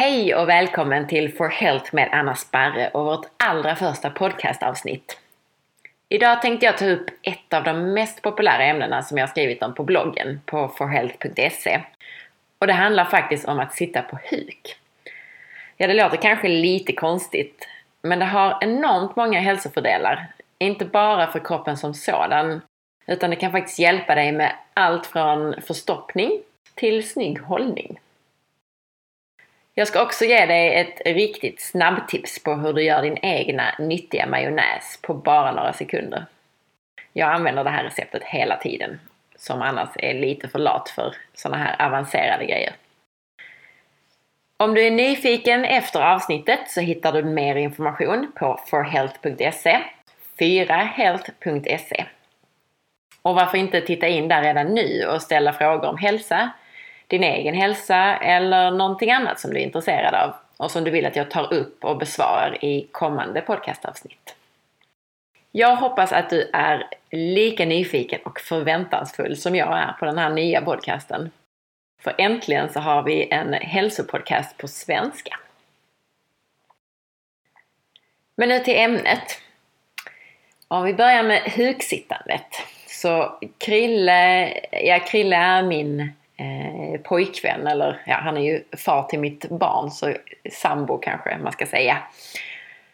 Hej och välkommen till For Health med Anna Sparre och vårt allra första podcastavsnitt. Idag tänkte jag ta upp ett av de mest populära ämnena som jag skrivit om på bloggen på forhealth.se. Och det handlar faktiskt om att sitta på huk. Ja, det låter kanske lite konstigt, men det har enormt många hälsofördelar. Inte bara för kroppen som sådan, utan det kan faktiskt hjälpa dig med allt från förstoppning till snygg hållning. Jag ska också ge dig ett riktigt snabbtips på hur du gör din egna nyttiga majonnäs på bara några sekunder. Jag använder det här receptet hela tiden, som annars är lite för lat för sådana här avancerade grejer. Om du är nyfiken efter avsnittet så hittar du mer information på forhealth.se, 4health.se. Och varför inte titta in där redan nu och ställa frågor om hälsa, din egen hälsa eller någonting annat som du är intresserad av och som du vill att jag tar upp och besvarar i kommande podcastavsnitt. Jag hoppas att du är lika nyfiken och förväntansfull som jag är på den här nya podcasten. För äntligen så har vi en hälsopodcast på svenska. Men nu till ämnet. Om vi börjar med huksittandet. Så Krille, ja Krille är min eh, pojkvän eller ja, han är ju far till mitt barn så sambo kanske man ska säga.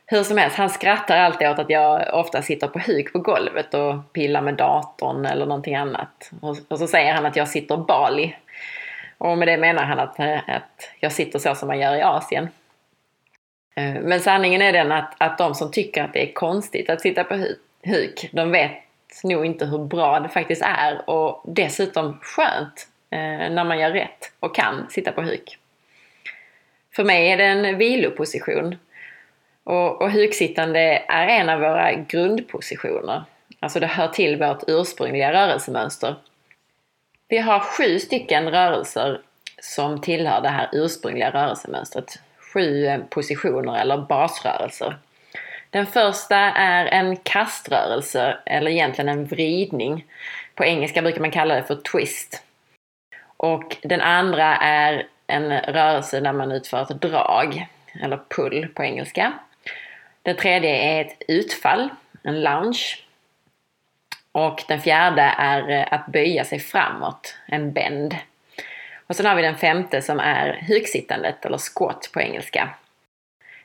Hur som helst, han skrattar alltid åt att jag ofta sitter på huk på golvet och pillar med datorn eller någonting annat. Och, och så säger han att jag sitter Bali. Och med det menar han att, eh, att jag sitter så som man gör i Asien. Eh, men sanningen är den att, att de som tycker att det är konstigt att sitta på huk, de vet nog inte hur bra det faktiskt är och dessutom skönt Eh, när man gör rätt och kan sitta på huk. För mig är det en viloposition. Och, och huksittande är en av våra grundpositioner. Alltså det hör till vårt ursprungliga rörelsemönster. Vi har sju stycken rörelser som tillhör det här ursprungliga rörelsemönstret. Sju eh, positioner eller basrörelser. Den första är en kaströrelse, eller egentligen en vridning. På engelska brukar man kalla det för twist. Och den andra är en rörelse där man utför ett drag, eller pull på engelska. Den tredje är ett utfall, en lounge. Och den fjärde är eh, att böja sig framåt, en bend. Och sen har vi den femte som är huksittandet, eller squat på engelska.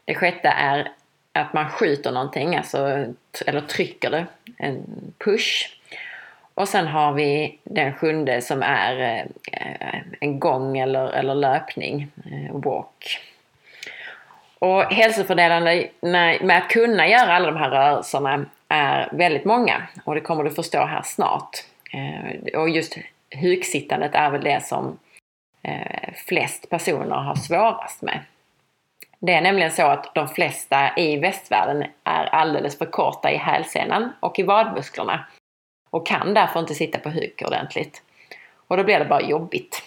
Det sjätte är att man skjuter någonting, alltså, eller trycker det, en push. Och sen har vi den sjunde som är eh, en gång eller, eller löpning, eh, walk. Och hälsofördelarna med att kunna göra alla de här rörelserna är väldigt många och det kommer du förstå här snart. Eh, och just huksittandet är väl det som flest personer har svårast med. Det är nämligen så att de flesta i västvärlden är alldeles för korta i hälsenan och i vadmusklerna och kan därför inte sitta på huk ordentligt. Och då blir det bara jobbigt.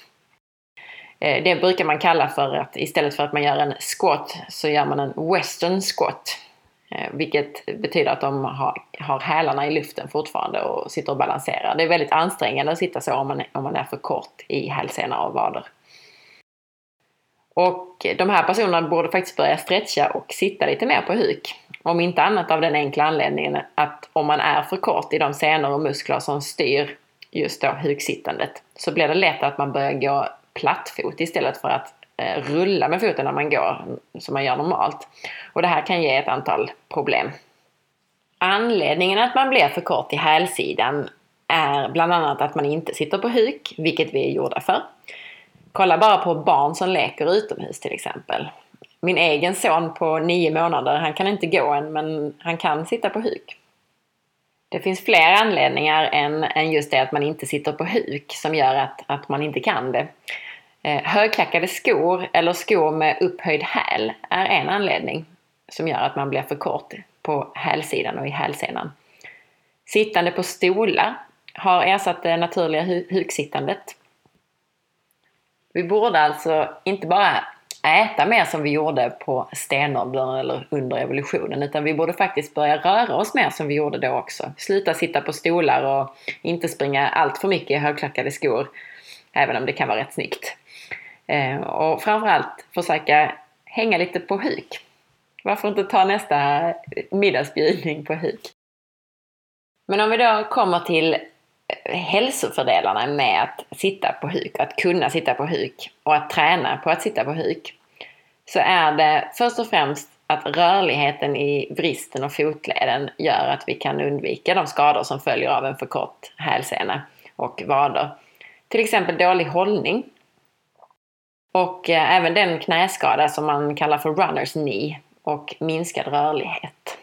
Eh, det brukar man kalla för att istället för att man gör en squat så gör man en western squat. Eh, vilket betyder att de har, har hälarna i luften fortfarande och sitter och balanserar. Det är väldigt ansträngande att sitta så om man, om man är för kort i hälsena och vader. Och de här personerna borde faktiskt börja stretcha och sitta lite mer på huk. Om inte annat av den enkla anledningen att om man är för kort i de senor och muskler som styr just då huksittandet så blir det lätt att man börjar gå plattfot istället för att eh, rulla med foten när man går som man gör normalt. Och det här kan ge ett antal problem. Anledningen att man blir för kort i hälsidan är bland annat att man inte sitter på huk, vilket vi är gjorda för. Kolla bara på barn som leker utomhus till exempel. Min egen son på nio månader, han kan inte gå än men han kan sitta på huk. Det finns fler anledningar än, än just det att man inte sitter på huk som gör att, att man inte kan det. Eh, högklackade skor eller skor med upphöjd häl är en anledning som gör att man blir för kort på hälsidan och i hälsenan. Sittande på stolar har ersatt det naturliga huksittandet. Vi borde alltså inte bara äta mer som vi gjorde på stenåldern eller under evolutionen utan vi borde faktiskt börja röra oss mer som vi gjorde då också. Sluta sitta på stolar och inte springa allt för mycket i högklackade skor även om det kan vara rätt snyggt. Eh, och framförallt försöka hänga lite på huk. Varför inte ta nästa middagsbjudning på huk? Men om vi då kommer till hälsofördelarna med att sitta på huk, att kunna sitta på huk och att träna på att sitta på huk. Så är det först och främst att rörligheten i vristen och fotleden gör att vi kan undvika de skador som följer av en för kort hälsena och vader. Till exempel dålig hållning. Och eh, även den knäskada som man kallar för runners knee och minskad rörlighet.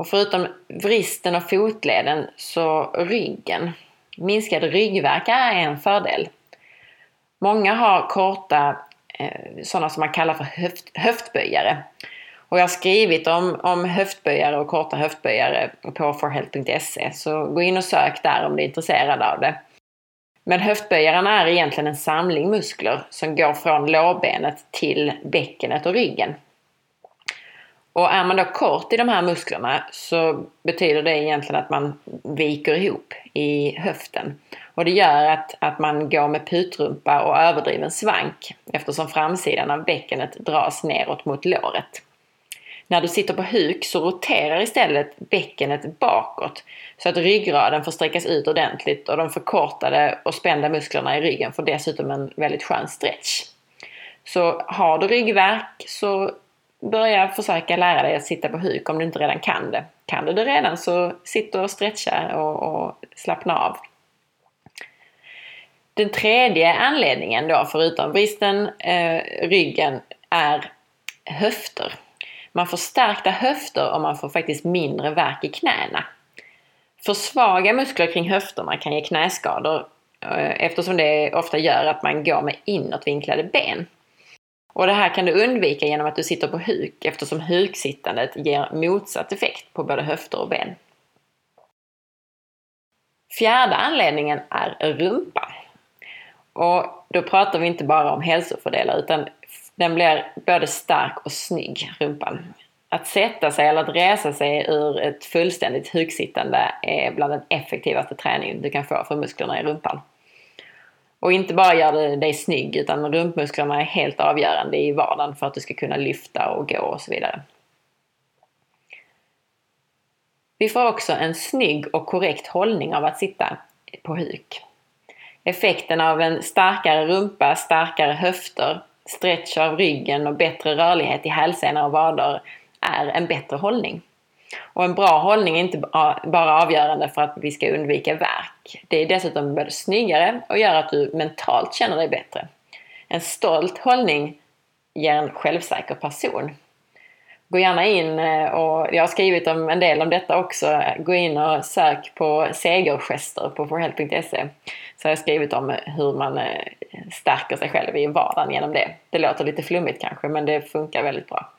Och förutom vristen och fotleden så ryggen. Minskad ryggvärk är en fördel. Många har korta eh, sådana som man kallar för höft, höftböjare. Och jag har skrivit om, om höftböjare och korta höftböjare på forhealth.se så gå in och sök där om du är intresserad av det. Men höftböjarna är egentligen en samling muskler som går från lårbenet till bäckenet och ryggen. Och är man då kort i de här musklerna så betyder det egentligen att man viker ihop i höften. Och det gör att, att man går med putrumpa och överdriven svank eftersom framsidan av bäckenet dras neråt mot låret. När du sitter på huk så roterar istället bäckenet bakåt så att ryggraden får sträckas ut ordentligt och de förkortade och spända musklerna i ryggen får dessutom en väldigt skön stretch. Så har du ryggvärk så börja försöka lära dig att sitta på huk om du inte redan kan det. Kan du det redan så sitt och stretcha och, och slappna av. Den tredje anledningen då, förutom bristen, eh, ryggen, är höfter. Man får stärkta höfter och man får faktiskt mindre värk i knäna. För svaga muskler kring höfterna kan ge knäskador eh, eftersom det ofta gör att man går med inåtvinklade ben. Och det här kan du undvika genom att du sitter på huk eftersom huksittandet ger motsatt effekt på både höfter och ben. Fjärde anledningen är rumpa. Och då pratar vi inte bara om hälsofördelar utan den blir både stark och snygg, rumpan. Att sätta sig eller att resa sig ur ett fullständigt huksittande är bland den effektivaste träningen du kan få för musklerna i rumpan. Och inte bara gör det dig snygg utan rumpmusklerna är helt avgörande i vardagen för att du ska kunna lyfta och gå och så vidare. Vi får också en snygg och korrekt hållning av att sitta på huk. Effekten av en starkare rumpa, starkare höfter, stretch av ryggen och bättre rörlighet i hälsenor och vader är en bättre hållning. Och en bra hållning är inte bara avgörande för att vi ska undvika värk. Det är dessutom både snyggare och gör att du mentalt känner dig bättre. En stolt hållning ger en självsäker person. Gå gärna in eh, och jag har skrivit om en del om detta också. Gå in och sök på segergester på forhealth.se. Så har jag skrivit om hur man eh, stärker sig själv i vardagen genom det. Det låter lite flummigt kanske men det funkar väldigt bra.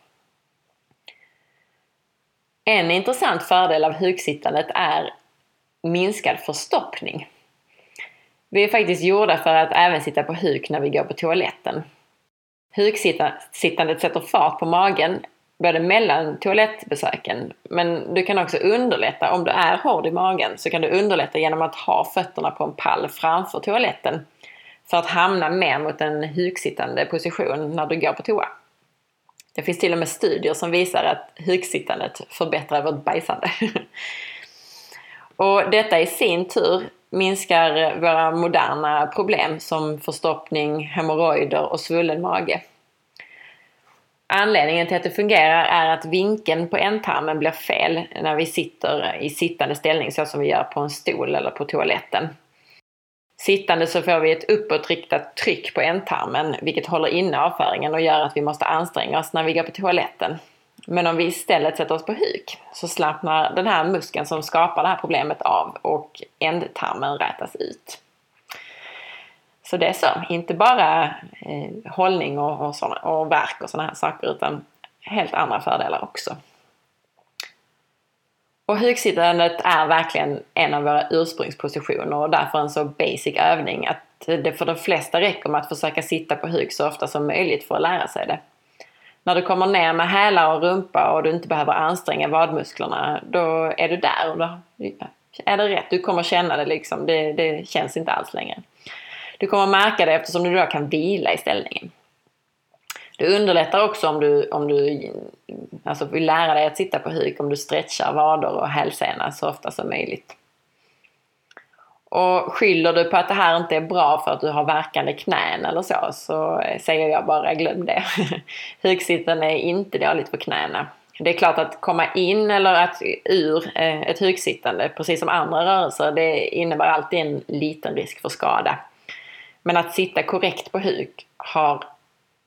En intressant fördel av huksittandet är minskad förstoppning. Vi är faktiskt gjorda för att även sitta på huk när vi går på toaletten. Huksittandet sätter fart på magen både mellan toalettbesöken men du kan också underlätta, om du är hård i magen så kan du underlätta genom att ha fötterna på en pall framför toaletten för att hamna mer mot en huksittande position när du går på toa. Det finns till och med studier som visar att huksittandet förbättrar vårt bajsande. och detta i sin tur minskar våra moderna problem som förstoppning, hemorrojder och svullen mage. Anledningen till att det fungerar är att vinkeln på ändtarmen blir fel när vi sitter i sittande ställning så som vi gör på en stol eller på toaletten. Sittande så får vi ett uppåtriktat tryck på ändtarmen vilket håller inne avföringen och gör att vi måste anstränga oss när vi går på toaletten. Men om vi istället sätter oss på huk så slappnar den här muskeln som skapar det här problemet av och ändtarmen rätas ut. Så det är så, inte bara eh, hållning och, och, såna, och verk och sådana här saker utan helt andra fördelar också. Och hugsittandet är verkligen en av våra ursprungspositioner och därför en så basic övning att det för de flesta räcker med att försöka sitta på huk så ofta som möjligt för att lära sig det. När du kommer ner med hälar och rumpa och du inte behöver anstränga vadmusklerna, då är du där och då är det rätt. Du kommer känna det liksom, det, det känns inte alls längre. Du kommer märka det eftersom du då kan vila i ställningen. Det underlättar också om du, om du alltså vill lära dig att sitta på huk om du stretchar vader och hälsena så ofta som möjligt. Och skyller du på att det här inte är bra för att du har verkande knän eller så, så säger jag bara glöm det. Hugsittande är inte dåligt för knäna. Det är klart att komma in eller att ur eh, ett hugsittande, precis som andra rörelser, det innebär alltid en liten risk för skada. Men att sitta korrekt på huk har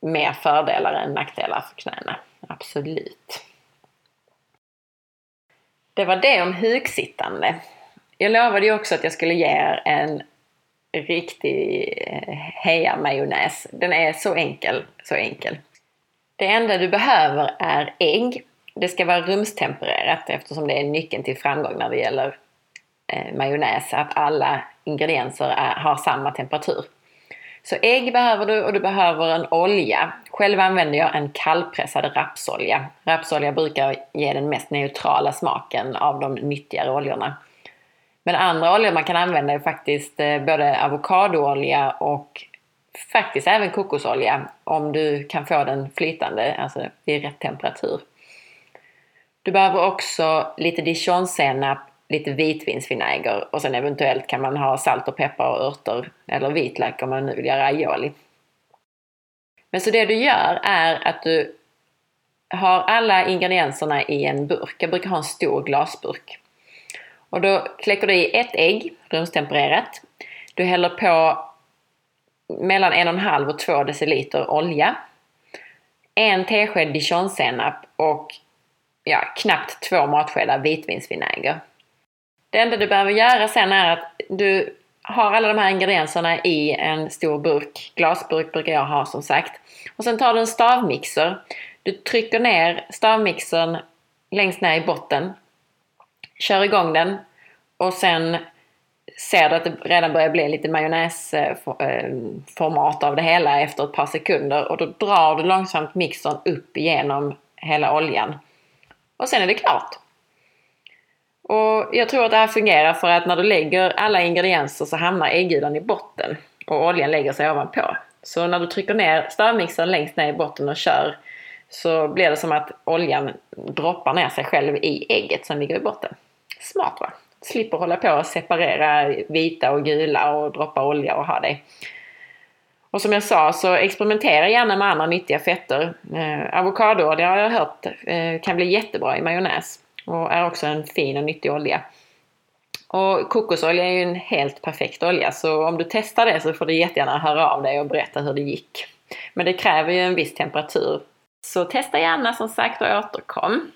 mer fördelar än nackdelar för knäna. Absolut. Det var det om huksittande. Jag lovade ju också att jag skulle ge er en riktig eh, heja-majonnäs. Den är så enkel, så enkel. Det enda du behöver är ägg. Det ska vara rumstempererat eftersom det är nyckeln till framgång när det gäller eh, majonnäs. Att alla ingredienser är, har samma temperatur. Så ägg behöver du och du behöver en olja. Själv använder jag en kallpressad rapsolja. Rapsolja brukar ge den mest neutrala smaken av de nyttigare oljorna. Men andra oljor man kan använda är faktiskt eh, både avokadoolja och faktiskt även kokosolja om du kan få den flytande, alltså i rätt temperatur. Du behöver också lite dijonsenap, lite vitvinsvinäger och sen eventuellt kan man ha salt och peppar och örter eller vitlök om man nu vill göra aioli. Men så det du gör är att du har alla ingredienserna i en burk. Jag brukar ha en stor glasburk. Och då kläcker du i ett ägg, rumstempererat. Du häller på mellan 1,5 och 2 deciliter olja. En tesked dijonsenap och ja, knappt två matskedar vitvinsvinäger. Det enda du behöver göra sen är att du har alla de här ingredienserna i en stor burk. Glasburk brukar jag ha som sagt. Och sen tar du en stavmixer. Du trycker ner stavmixern längst ner i botten kör igång den och sen ser du att det redan börjar bli lite majonnäsformat av det hela efter ett par sekunder och då drar du långsamt mixern upp igenom hela oljan. Och sen är det klart. Och jag tror att det här fungerar för att när du lägger alla ingredienser så hamnar äggulan i botten och oljan lägger sig ovanpå. Så när du trycker ner stavmixern längst ner i botten och kör så blir det som att oljan droppar ner sig själv i ägget som ligger i botten. Smart va? Slipper hålla på och separera vita och gula och droppa olja och ha det. Och som jag sa så experimentera gärna med andra nyttiga fetter. Eh, avokadoolja har jag hört eh, kan bli jättebra i majonnäs och är också en fin och nyttig olja. Och kokosolja är ju en helt perfekt olja så om du testar det så får du jättegärna höra av dig och berätta hur det gick. Men det kräver ju en viss temperatur. Så testa gärna som sagt och återkom.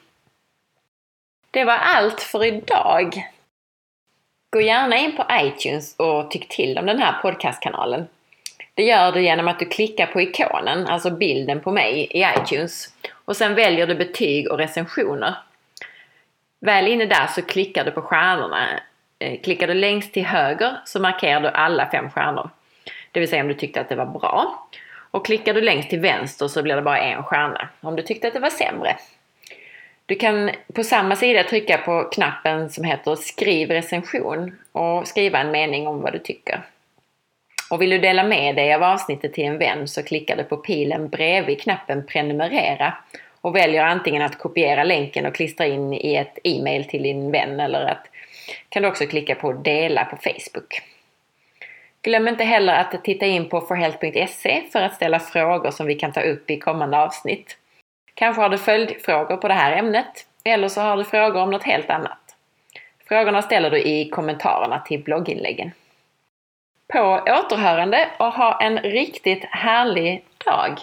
Det var allt för idag. Gå gärna in på iTunes och tyck till om den här podcastkanalen. Det gör du genom att du klickar på ikonen, alltså bilden på mig i iTunes. Och sen väljer du betyg och recensioner. Väl inne där så klickar du på stjärnorna. Eh, klickar du längst till höger så markerar du alla fem stjärnor. Det vill säga om du tyckte att det var bra. Och klickar du längst till vänster så blir det bara en stjärna om du tyckte att det var sämre. Du kan på samma sida trycka på knappen som heter Skriv recension och skriva en mening om vad du tycker. Och vill du dela med dig av avsnittet till en vän så klickar du på pilen bredvid knappen Prenumerera och väljer antingen att kopiera länken och klistra in i ett e-mail till din vän eller att kan du också klicka på Dela på Facebook. Glöm inte heller att titta in på forhealth.se för att ställa frågor som vi kan ta upp i kommande avsnitt. Kanske har du följdfrågor på det här ämnet eller så har du frågor om något helt annat. Frågorna ställer du i kommentarerna till blogginläggen. På återhörande och ha en riktigt härlig dag!